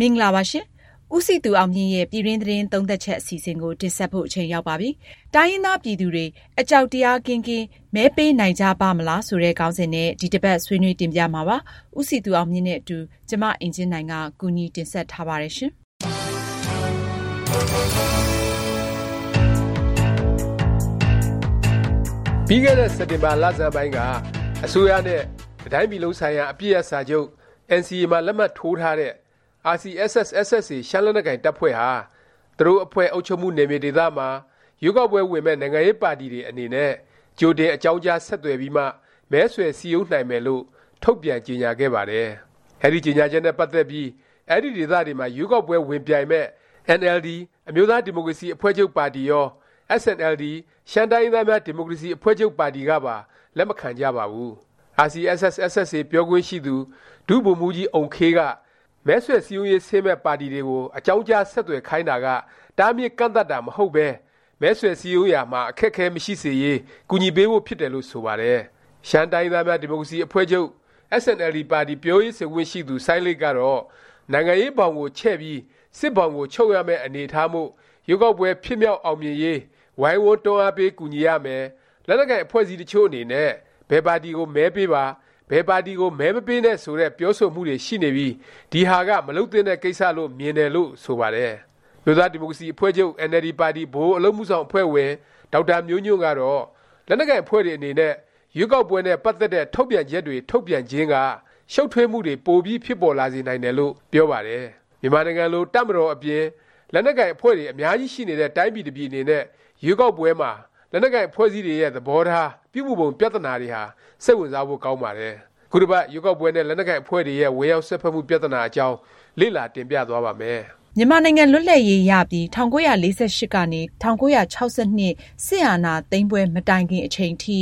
မင်္ဂလာပါရှင်။ဦးစည်သူအောင်မြင့်ရဲ့ပြည်တွင်းသတင်းသုံးသက်ချက်အစီအစဉ်ကိုတင်ဆက်ဖို့အချိန်ရောက်ပါပြီ။တိုင်းရင်းသားပြည်သူတွေအကြောက်တရားကင်းကင်းမဲပေးနိုင်ကြပါမလားဆိုတဲ့ခေါင်းစဉ်နဲ့ဒီတစ်ပတ်ဆွေးနွေးတင်ပြမှာပါ။ဦးစည်သူအောင်မြင့်နဲ့အတူကျမအင်ဂျင်နိုင်ကကူညီတင်ဆက်ထားပါတယ်ရှင်။ပြီးခဲ့တဲ့စက်တင်ဘာလဆန်းပိုင်းကအစိုးရနဲ့တိုင်းပြည်လုံးဆိုင်ရာအပြည့်အစာချုပ် NCA မှာလက်မှတ်ထိုးထားတဲ့ RCSS/SSA ရှမ်းလက်နက်ကိုင်တပ်ဖွဲ့ဟာသူတို့အဖွဲ့အုပ်ချုပ်မှုနယ်မြေဒေသမှာရွေးကောက်ပွဲဝင်မဲ့နိုင်ငံရေးပါတီတွေအနေနဲ့ကြိုတင်အကြောင်းကြားဆက်သွယ်ပြီးမှမဲဆွယ်စည်းရုံးနိုင်မယ်လို့ထုတ်ပြန်ကြေညာခဲ့ပါတယ်။အဲဒီကြေညာချက်နဲ့ပတ်သက်ပြီးအဲဒီဒေသတွေမှာရွေးကောက်ပွဲဝင်ပြိုင်မဲ့ NLD အမျိုးသားဒီမိုကရေစီအဖွဲ့ချုပ်ပါတီရော SNLD ရှမ်းတိုင်းသားများဒီမိုကရေစီအဖွဲ့ချုပ်ပါတီကပါလက်မခံကြပါဘူး။ RCSS/SSA ပြောခွင့်ရှိသူဒုဗိုလ်မှူးကြီးအုံခေးက မဲဆွယ်စည်းရုံးရေးဆင်းမဲ့ပါတီတွေကိုအကြောင်းကြားဆက်သွယ်ခိုင်းတာကတားမြစ်ကန့်သတ်တာမဟုတ်ပဲမဲဆွယ်စည်းရုံးရာမှာအခက်ခဲမရှိစေရေးကူညီပေးဖို့ဖြစ်တယ်လို့ဆိုပါတယ်။ရှမ်းတိုင်းသားများဒီမိုကရေစီအဖွဲ့ချုပ် SNLD ပါတီပြောရေးဆိုခွင့်ရှိသူဆိုင်းလိတ်ကတော့နိုင်ငံရေးဘောင်ကိုချဲ့ပြီးစစ်ဘောင်ကိုချုပ်ရမယ့်အနေအထားမှုရုပ်ောက်ပွဲဖြစ်မြောက်အောင်မြင်ရေးဝိုင်းဝန်းတွန်းအားပေးကူညီရမယ်လက်နက်ကိုင်အဖွဲ့အစည်းတချို့အနေနဲ့ဘယ်ပါတီကိုမဲပေးပါ ဘယ်ပါတီကိုမဲမပေးနဲ့ဆိုတဲ့ပြောဆိုမှုတွေရှိနေပြီးဒီဟာကမလုသင့်တဲ့ကိစ္စလို့မြင်တယ်လို့ဆိုပါတယ်။မြို့သားဒီမိုကရေစီအဖွဲ့ချုပ် NLD ပါတီဘိုးအလုံးမှုဆောင်အဖွဲ့ဝင်ဒေါက်တာမျိုးညွန့်ကတော့လက်နက်ကိုင်အဖွဲ့တွေအနေနဲ့ရွေးကောက်ပွဲနဲ့ပတ်သက်တဲ့ထုတ်ပြန်ချက်တွေထုတ်ပြန်ခြင်းကရှုပ်ထွေးမှုတွေပိုပြီးဖြစ်ပေါ်လာစေနိုင်တယ်လို့ပြောပါတယ်။မြန်မာနိုင်ငံလိုတပ်မတော်အပြင်လက်နက်ကိုင်အဖွဲ့တွေအများကြီးရှိနေတဲ့တိုင်းပြည်တစ်ပြည်အနေနဲ့ရွေးကောက်ပွဲမှာ လက်နက်ကိုင်အဖွဲ့အစည်းတွေရဲ့သဘောထားပြုမှုပုံပြဿနာတွေဟာစိတ်ဝင်စားဖို့ကောင်းပါတယ်။ခုတစ်ပတ်ရွေးကောက်ပွဲနဲ့လက်နက်ကိုင်အဖွဲ့တွေရဲ့ဝင်ရောက်ဆက်ဖက်မှုပြဿနာအကြောင်းလေ့လာတင်ပြသွားပါမယ်။ မြန်မာနိုင်ငံလွတ်လပ်ရေးရပြီး1948ကနေ1962စစ်အာဏာသိမ်းပွဲ မတိုင်ခင် အချိန်ထိ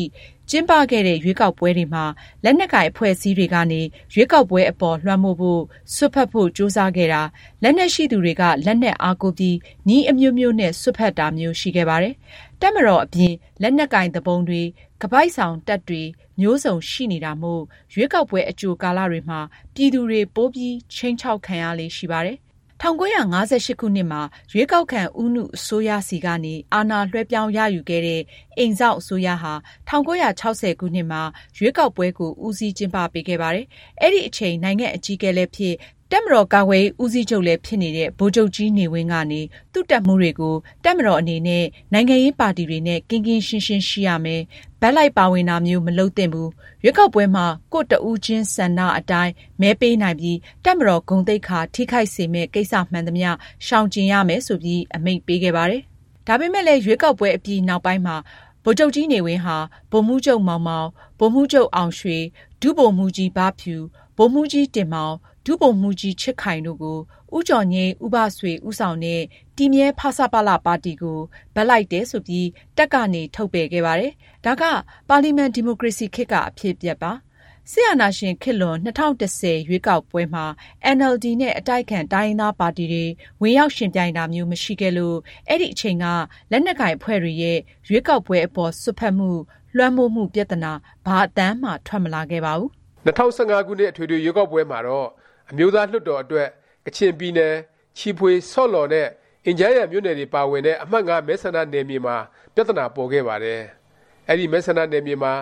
ကျင်းပခဲ့တဲ့ ရွေးကောက်ပွဲတွေမှာ လက်နက်ကိုင်အဖွဲ့အစည်းတွေကနေ ရွေးကောက်ပွဲအပေါ် လွှမ်းမိုးဖို့ စွတ်ဖက်ဖို့ ကြိုးစားခဲ့တာ လက်နက်ရှိသူတွေက လက်နက်အားကိုပြီးနီးအမျိုးမျိုးနဲ့ စွတ်ဖက်တာမျိုး ရှိခဲ့ပါတယ်။တက်မတော်အပြင် လက်နက်ကင်သဘုံတွေ၊ကပိုက်ဆောင် တပ်တွေ မျိုးစုံ ရှိနေတာမို့ ရွေးကောက်ပွဲ အကြိုကာလတွေမှာ ပြည်သူတွေ ပိုပြီး ခြိမ်းခြောက်ခံရလေရှိပါတယ် ၁၉၅၈ခုနှစ်မှာ ရွေးကောက်ခံ ဦးနု အစိုးရဆီကနေ အာဏာလွဲှပြောင်းရယူခဲ့တဲ့ အိမ်စောင့်အစိုးရဟာ ၁၉၆၀ ခုနှစ်မှာ ရွေးကောက်ပွဲကို ဦးစီးကျင်းပပေးခဲ့ပါတယ်။အဲဒီအချိန် နိုင်ငံ့အကြီးအကဲလည်းဖြစ် တပ်မတော်ကာကွယ်ရေးဦးစီးချုပ်လည်းဖြစ်နေတဲ့ ဗိုလ်ချုပ်ကြီးနေဝင်းကနေ သူ့တပ်မှူးတွေကို တပ်မတော်အနေနဲ့ နိုင်ငံရေးပါတီတွေနဲ့ ကင်းကင်းရှင်းရှင်းရှိရမယ်၊ဘက်လိုက်ပါဝင်တာမျိုး မလုပ်သင့်ဘူး၊ရွေးကောက်ပွဲမှာ ကိုယ့်တစ်ဦးချင်းဆန္ဒအတိုင်း မဲပေးနိုင်ပြီး တပ်မတော်ဂုဏ်သိက္ခာ ထိခိုက်စေမယ့် ကိစ္စမှန်သမျှ ရှောင်ကျဉ်ရမယ် ဆိုပြီး အမိန့်ပေးခဲ့ပါတယ်။ဒါပေမယ့်လည်း ရွေးကောက်ပွဲအပြီးနောက်ပိုင်းမှာ ဗိုလ်ချုပ်ကြီးနေဝင်းဟာ ဗိုလ်မှူးချုပ်မောင်မောင်၊ဗိုလ်မှူးချုပ်အောင်ရွှေ၊ဒုဗိုလ်မှူးကြီး ဘဖြူ၊ ဗိုလ်မှူးကြီးတင်မောင် ဒုဗိုလ်မှူးကြီးချစ်ခိုင်တို့ကို ဦးကျော်ငြိမ်း ဦးဘဆွေ ဦးဆောင်တဲ့ တည်မြဲ ဖဆပလ ပါတီကို ဘက်လိုက်တယ် ဆိုပြီး တပ်ကနေ ထုတ်ပယ်ခဲ့ပါတယ်။ဒါက ပါလီမန် ဒီမိုကရေစီခေတ်က အဖြစ်အပျက်ပါ။စစ်အာဏာရှင်ခေတ်လွန် ၂၀၁၀ ရွေးကောက်ပွဲမှာ အင်န်အယ်လ်ဒီ နဲ့ အတိုက်အခံ တိုင်းရင်းသားပါတီတွေ ဝင်ရောက်ယှဉ်ပြိုင်တာမျိုး မရှိခဲ့လို့ အဲဒီအချိန်က လက်နက်ကိုင် အဖွဲ့တွေရဲ့ ရွေးကောက်ပွဲအပေါ် စွက်ဖက်မှု၊လွှမ်းမိုးမှု ပြသနာ ဘာအသံမှ ထွက်မလာခဲ့ပါဘူး။ ၂၀၁၅ခုနှစ်အထွေထွေရွေးကောက်ပွဲမှာတော့အမျိုးသားလွှတ်တော်အတွက်ကချင်ပြည်နယ်ချီဖွေဆော့လော်နဲ့အင်ဂျားရမြို့နယ်တွေပါဝင်တဲ့အမှတ်၅မဲဆန္ဒနယ်မြေမှာပြဿနာပေါ်ခဲ့ပါတယ်။အဲဒီမဲဆန္ဒနယ်မြေမှာ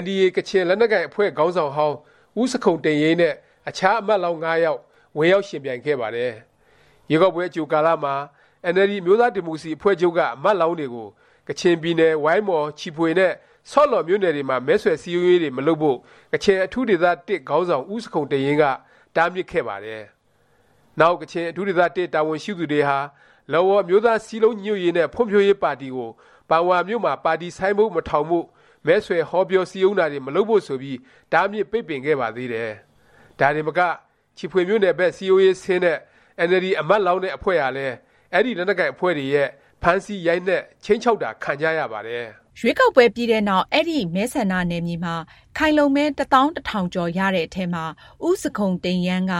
NDA ကချင်လက်နက်ကိုင်အဖွဲ့ခေါင်းဆောင်ဟောင်းဦးစခုံတင်ရေးနဲ့အခြားအမတ်လောင်း၅ယောက်ဝင်ရောက်ရှင်ပြိုင်ခဲ့ပါတယ်။ရေကောက်ပွဲအကြိုကာလမှာ NLD မျိုးသားဒီမိုကရေစီအဖွဲ့ချုပ်ကအမတ်လောင်းတွေကိုကချင်ပြည်နယ်ဝိုင်းမော်ချီဖွေနဲ့ ဆော့လော်မြို့နယ်တွေမှာမဲဆွယ်စည်းရုံးရေးတွေမလုပ်ဖို့ကချင်အထူးဒေသတစ်ခေါင်းဆောင်ဦးစခုံတရင်ကတားမြစ်ခဲ့ပါတယ်။နောက်ကချင်အထူးဒေသတစ်တာဝန်ရှိသူတွေဟာလော်ဝေါ်မျိုးသားစီးလုံးညွတ်ရေးနဲ့ဖွံ့ဖြိုးရေးပါတီကိုပန်ဝါမြို့မှာပါတီဆိုင်ဖို့မထောင်ဖို့မဲဆွယ်ဟောပြောစည်းရုံးတာတွေမလုပ်ဖို့ဆိုပြီးတားမြစ်ပိတ်ပင်ခဲ့ပါသေးတယ်။ဒါတွေမကချီဖွေမြို့နယ်ဘက်စီယိုရေးဆင်းတဲ့ NLD အမတ်လောင်းတဲ့အဖွဲ့ဟာလည်းအဲ့ဒီလက်နက်ကိုင်အဖွဲ့တွေရဲ့ဖမ်းဆီးရိုက်နှက်ချင်းချောက်တာခံကြရပါတယ်။ ရွေးကောက်ပွဲပြီးတဲ့နောက် အဲ့ဒီ မဲဆန္ဒနယ်မြေမှာ ခိုင်လုံမဲတစ်သောင်းတစ်ထောင်ကျော်ရတဲ့အထဲမှာ ဦးစခုံတိန်ယန်းက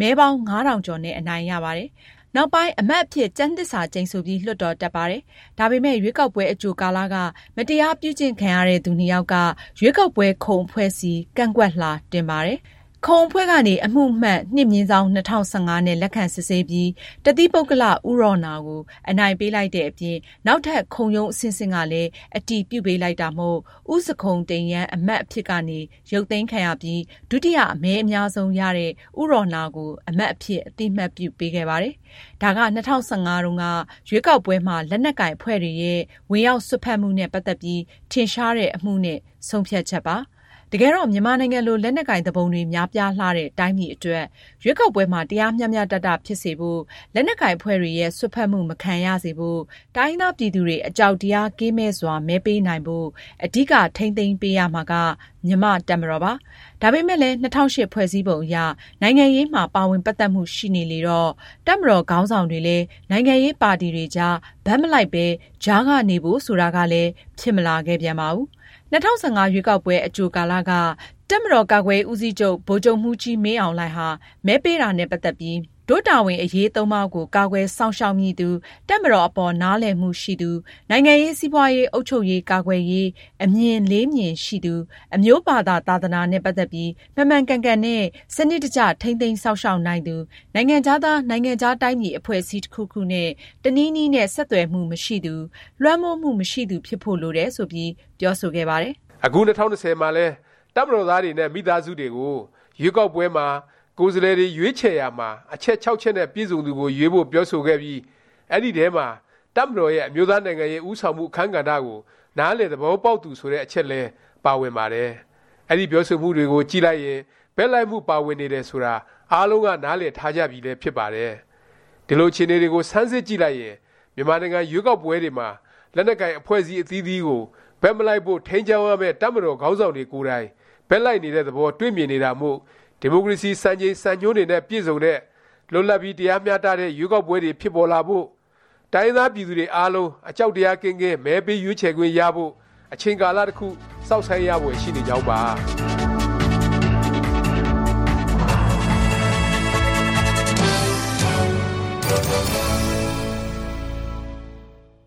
မဲပေါင်း9000ကျော်နဲ့ အနိုင်ရပါတယ်။နောက်ပိုင်း အမတ်အဖြစ် ကျန်းသစ္စာကျိန်ဆိုပြီး လွှတ်တော်တက်ပါတယ်။ဒါပေမဲ့ရွေးကောက်ပွဲ အကြိုကာလက မတရားပြုကျင့်ခံရတဲ့သူ နှစ်ယောက်က ရွေးကောက်ပွဲခုံအဖွဲ့စီကန့်ကွက်လှတင်ပါတယ်။ ခုံအဖွဲ့ကနေ အမှုမှတ်နှစ်မြင်းဆောင်2015နဲ့ လက်ခံစစ်ဆေးပြီးတတိပုဂ္ဂလဥရောနာကို အနိုင်ပေးလိုက်တဲ့အပြင် နောက်ထပ် ခုံရုံး အဆင့်ဆင့်ကလည်း အတီးပြုတ်ပေးလိုက်တာမို့ဥစခုံတိန်ရန်အမတ်အဖြစ်ကနေ ရုပ်သိမ်းခံရပြီး ဒုတိယအမဲအများဆုံးရတဲ့ဥရောနာကို အမတ်အဖြစ်အတိမှတ်ပြုပေးခဲ့ပါတယ်။ဒါက2015တုန်းက ရွေးကောက်ပွဲမှာ လက်နက်ကင်အဖွဲ့တွေရဲ့ ဝင်ရောက်ဆွတ်ဖက်မှုနဲ့ ပတ်သက်ပြီး ထင်ရှားတဲ့ အမှုနဲ့ ဆုံးဖြတ်ချက်ပါ။ တကယ်တော့ မြန်မာနိုင်ငံလို လက်နက်ကင်သဘုံတွေ များပြားလှတဲ့ တိုင်းပြည်အတွက် ရွေးကောက်ပွဲမှာ တရားမျှမျှတတ ဖြစ်စေဖို့ လက်နက်ကင်ဖွဲ့တွေရဲ့ဆွတ်ဖက်မှု မခံရစေဖို့ တိုင်းသားပြည်သူတွေ အကြောက်တရား ကင်းမဲ့စွာ မဲပေးနိုင်ဖို့ အဓိက ထိမ့်သိမ်းပေးရမှာက မြမတက်မတော်ပါ ဒါပေမဲ့လည်း2008ဖွဲ့စည်းပုံအရ နိုင်ငံရေးမှာ ပါဝင်ပတ်သက်မှု ရှိနေလေတော့တက်မတော်ခေါင်းဆောင်တွေလည်း နိုင်ငံရေးပါတီတွေကြားဗတ်မလိုက်ပဲဂျားကနေဖို့ ဆိုတာကလည်း ဖြစ်မလာခဲ့ပြန်ပါဘူး 2015ရွေးကောက်ပွဲ အကြိုကာလက တပ်မတော်ကာကွယ်ဦးစီးချုပ် ဗိုလ်ချုပ်မှုကြီး မင်းအောင်လှိုင်ဟာ မဲပေးတာနဲ့ ပတ်သက်ပြီး ဒုတာဝန်အရေးသုံးပါးကို ကာကွယ်စောင့်ရှောက်မိသူ တပ်မတော်အပေါ် နားလည်မှုရှိသူ နိုင်ငံရေး စီးပွားရေး အုပ်ချုပ်ရေး ကာကွယ်ရေး အမြင်လေးမြင်ရှိသူ အမျိုးဘာသာ သာသနာနဲ့ ပတ်သက်ပြီး မှန်မှန်ကန်ကန်နဲ့ စနစ်တကျ ထိမ့်သိမ်းစောင့်ရှောက်နိုင်သူ နိုင်ငံသားသား နိုင်ငံသားတိုင်းပြည် အဖွဲ့အစည်း တစ်ခုခုနဲ့တနည်းနည်းနဲ့ ဆက်သွယ်မှု မရှိသူ လွှမ်းမိုးမှု မရှိသူ ဖြစ်ဖို့ လိုတယ် ဆိုပြီး ပြောဆိုခဲ့ပါတယ်။အခု2020မှာလဲတပ်မတော်သားတွေနဲ့ မိသားစုတွေကို ရွေးကောက်ပွဲမှာ ကိုယ်စားလှယ်တွေရွေးချယ်ရမှာအချက်6ချက်နဲ့ပြည့်စုံသူကိုရွေးဖို့ပြောဆိုခဲ့ပြီးအဲ့ဒီထဲမှာတပ်မတော်ရဲ့အမျိုးသားနိုင်ငံရေးဥဆောင်မှုအခမ်းကဏ္ဍကိုနားလေသဘောပေါက်သူဆိုတဲ့အချက်လဲပါဝင်ပါတယ်။အဲ့ဒီပြောဆိုမှုတွေကိုကြည့်လိုက်ရင်ဘက်လိုက်မှုပါဝင်နေတယ်ဆိုတာအားလုံးကနားလေထားကြပြီလဲဖြစ်ပါတယ်။ဒီလိုအခြေအနေတွေကိုစမ်းစစ်ကြည့်လိုက်ရင်မြန်မာနိုင်ငံရွေးကောက်ပွဲတွေမှာလက်နက်ကင်အဖွဲ့အစည်းအသီးသီးကိုဘက်မလိုက်ဖို့ထိန်းချောင်းရမယ့်တပ်မတော်ခေါင်းဆောင်တွေကိုယ်တိုင်ဘက်လိုက်နေတဲ့သဘောတွေ့မြင်နေတာမို့ ဒီမိုကရေစီစံချိန်စံညွှန်းတွေနဲ့ပြည့်စုံတဲ့လွတ်လပ်ပြီးတရားမျှတတဲ့ရွေးကောက်ပွဲတွေဖြစ်ပေါ်လာဖို့တိုင်းသားပြည်သူတွေအားလုံးအကြောက်တရားကင်းကင်းမဲပေးရွေးချယ်ခွင့်ရဖို့အချိန်ကာလတစ်ခုစောင့်ဆိုင်ရဖို့ရှိနေကြောင်းပါ